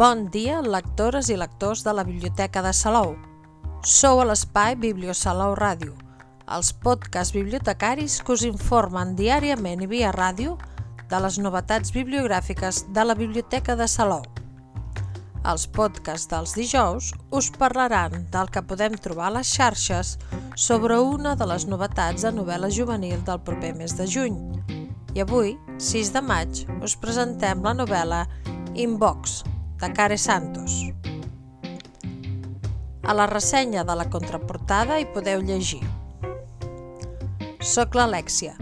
Bon dia, lectores i lectors de la Biblioteca de Salou. Sou a l'espai Bibliosalou Ràdio, els podcasts bibliotecaris que us informen diàriament i via ràdio de les novetats bibliogràfiques de la Biblioteca de Salou. Els podcasts dels dijous us parlaran del que podem trobar a les xarxes sobre una de les novetats de novel·la juvenil del proper mes de juny. I avui, 6 de maig, us presentem la novel·la Inbox, de Care Santos. A la ressenya de la contraportada hi podeu llegir Soc l'Alexia.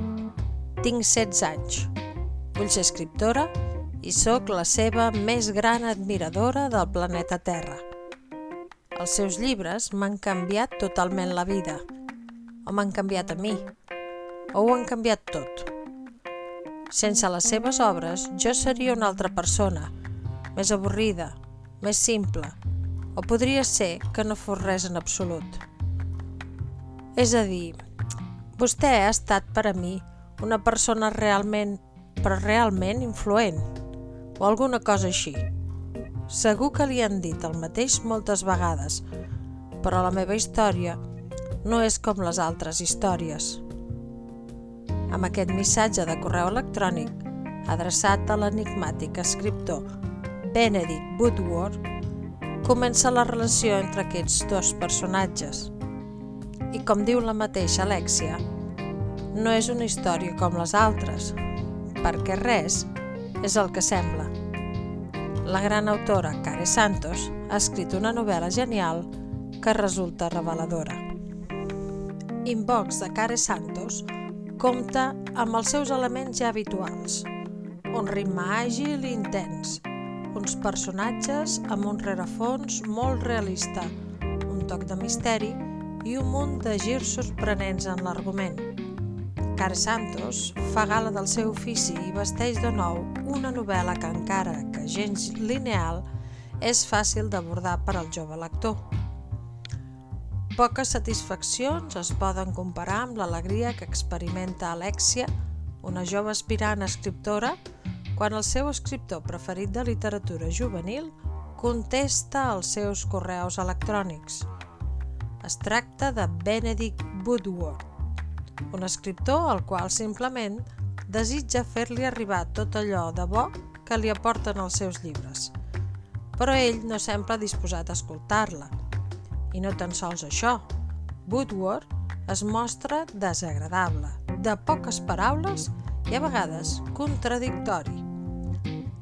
Tinc 16 anys. Vull ser escriptora i sóc la seva més gran admiradora del planeta Terra. Els seus llibres m'han canviat totalment la vida. O m'han canviat a mi. O ho han canviat tot. Sense les seves obres, jo seria una altra persona, més avorrida, més simple, o podria ser que no fos res en absolut. És a dir, vostè ha estat per a mi una persona realment, però realment influent, o alguna cosa així. Segur que li han dit el mateix moltes vegades, però la meva història no és com les altres històries. Amb aquest missatge de correu electrònic, adreçat a l'enigmàtic escriptor Benedict Woodward, comença la relació entre aquests dos personatges. I com diu la mateixa Alexia, no és una història com les altres, perquè res és el que sembla. La gran autora Care Santos ha escrit una novel·la genial que resulta reveladora. Inbox de Care Santos compta amb els seus elements ja habituals, un ritme àgil i intens, uns personatges amb un rerefons molt realista, un toc de misteri i un munt de girs sorprenents en l'argument. Car Santos fa gala del seu ofici i vesteix de nou una novel·la que encara que gens lineal és fàcil d'abordar per al jove lector. Poques satisfaccions es poden comparar amb l'alegria que experimenta Alexia, una jove aspirant escriptora, quan el seu escriptor preferit de literatura juvenil contesta als seus correus electrònics. Es tracta de Benedict Woodward, un escriptor al qual simplement desitja fer-li arribar tot allò de bo que li aporten els seus llibres. Però ell no sembla disposat a escoltar-la. I no tan sols això. Woodward es mostra desagradable, de poques paraules i a vegades contradictori.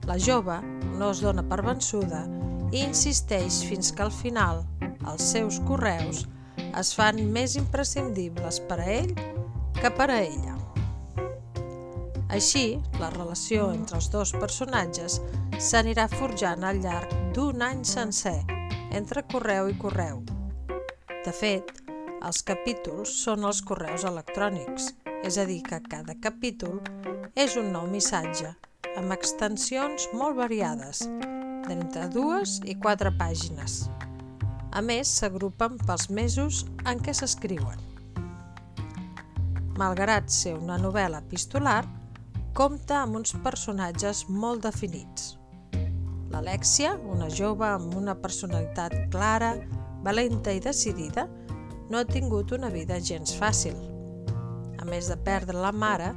La jove no es dona per vençuda i insisteix fins que al final els seus correus es fan més imprescindibles per a ell que per a ella. Així, la relació entre els dos personatges s'anirà forjant al llarg d'un any sencer, entre correu i correu. De fet, els capítols són els correus electrònics, és a dir, que cada capítol és un nou missatge, amb extensions molt variades, d'entre dues i quatre pàgines. A més, s'agrupen pels mesos en què s'escriuen malgrat ser una novel·la epistolar, compta amb uns personatges molt definits. L'Alexia, una jove amb una personalitat clara, valenta i decidida, no ha tingut una vida gens fàcil. A més de perdre la mare,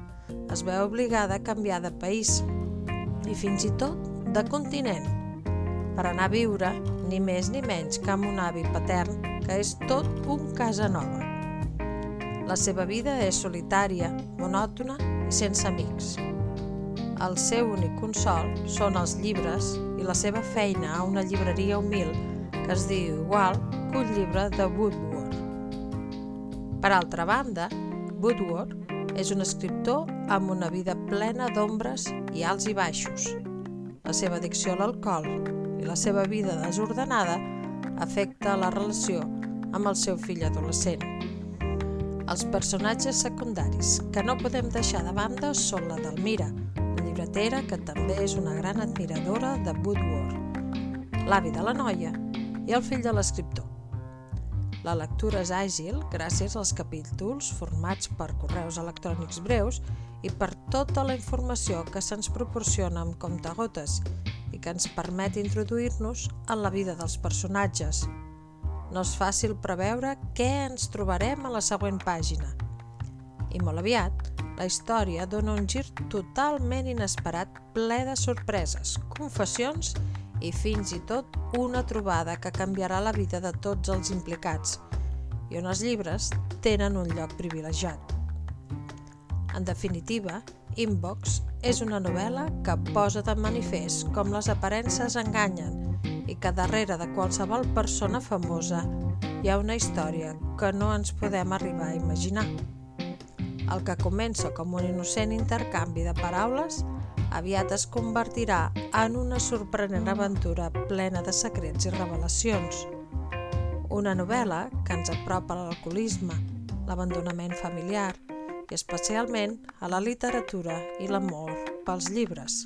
es veu obligada a canviar de país i fins i tot de continent per anar a viure ni més ni menys que amb un avi patern que és tot un casa nova. La seva vida és solitària, monòtona i sense amics. El seu únic consol són els llibres i la seva feina a una llibreria humil que es diu igual que un llibre de Woodward. Per altra banda, Woodward és un escriptor amb una vida plena d'ombres i alts i baixos. La seva addicció a l'alcohol i la seva vida desordenada afecta la relació amb el seu fill adolescent. Els personatges secundaris que no podem deixar de banda són la Delmira, la llibretera que també és una gran admiradora de Woodward, l'avi de la noia i el fill de l'escriptor. La lectura és àgil gràcies als capítols formats per correus electrònics breus i per tota la informació que se'ns proporciona amb comptagotes i que ens permet introduir-nos en la vida dels personatges. No és fàcil preveure què ens trobarem a la següent pàgina. I molt aviat, la història dona un gir totalment inesperat ple de sorpreses, confessions i fins i tot una trobada que canviarà la vida de tots els implicats i on els llibres tenen un lloc privilegiat. En definitiva, Inbox és una novel·la que posa de manifest com les aparences enganyen i que darrere de qualsevol persona famosa hi ha una història que no ens podem arribar a imaginar. El que comença com un innocent intercanvi de paraules aviat es convertirà en una sorprenent aventura plena de secrets i revelacions. Una novel·la que ens apropa a l'alcoholisme, l'abandonament familiar, i especialment a la literatura i l'amor pels llibres.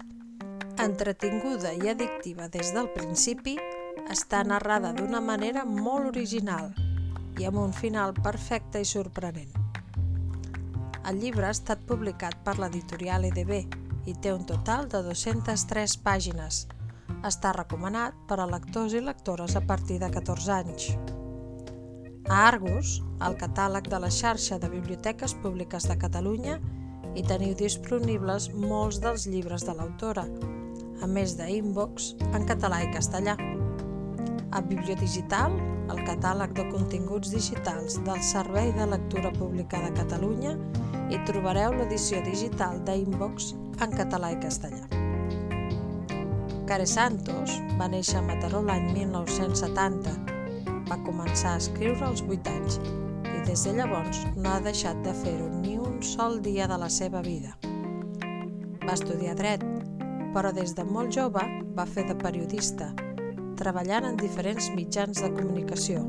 Entretinguda i addictiva des del principi, està narrada d'una manera molt original i amb un final perfecte i sorprenent. El llibre ha estat publicat per l'editorial EDB i té un total de 203 pàgines. Està recomanat per a lectors i lectores a partir de 14 anys. A Argus, al catàleg de la xarxa de biblioteques públiques de Catalunya, hi teniu disponibles molts dels llibres de l'autora, a més de en català i castellà. A Bibliodigital, el catàleg de continguts digitals del Servei de Lectura Pública de Catalunya, hi trobareu l'edició digital d'Inbox en català i castellà. Care Santos va néixer a Mataró l'any 1970 va començar a escriure als 8 anys i des de llavors no ha deixat de fer-ho ni un sol dia de la seva vida. Va estudiar dret, però des de molt jove va fer de periodista, treballant en diferents mitjans de comunicació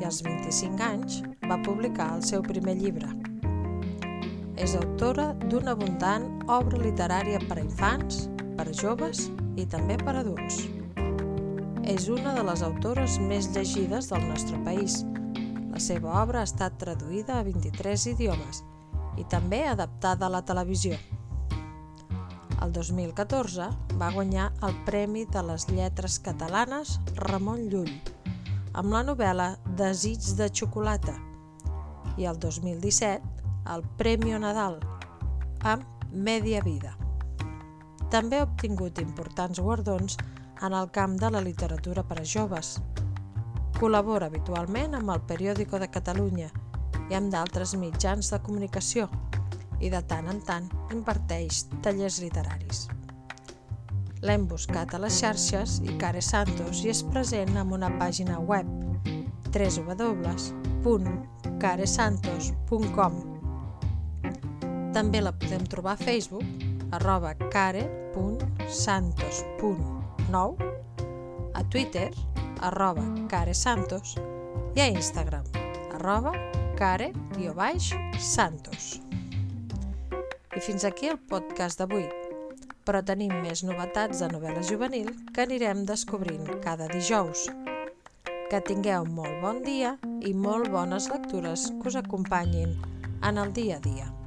i als 25 anys va publicar el seu primer llibre. És autora d'una abundant obra literària per a infants, per a joves i també per a adults. És una de les autores més llegides del nostre país. La seva obra ha estat traduïda a 23 idiomes i també adaptada a la televisió. El 2014 va guanyar el Premi de les Lletres Catalanes Ramon Llull amb la novel·la Desig de xocolata i el 2017 el Premi Nadal amb Media Vida. També ha obtingut importants guardons en el camp de la literatura per a joves. Col·labora habitualment amb el Periòdico de Catalunya i amb d'altres mitjans de comunicació i de tant en tant imparteix tallers literaris. L'hem buscat a les xarxes i Care Santos i és present amb una pàgina web www.caresantos.com També la podem trobar a Facebook arroba care.santos.com 9, a Twitter, arroba caresantos, i a Instagram, arroba care-santos. I fins aquí el podcast d'avui, però tenim més novetats de novel·la juvenil que anirem descobrint cada dijous. Que tingueu molt bon dia i molt bones lectures que us acompanyin en el dia a dia.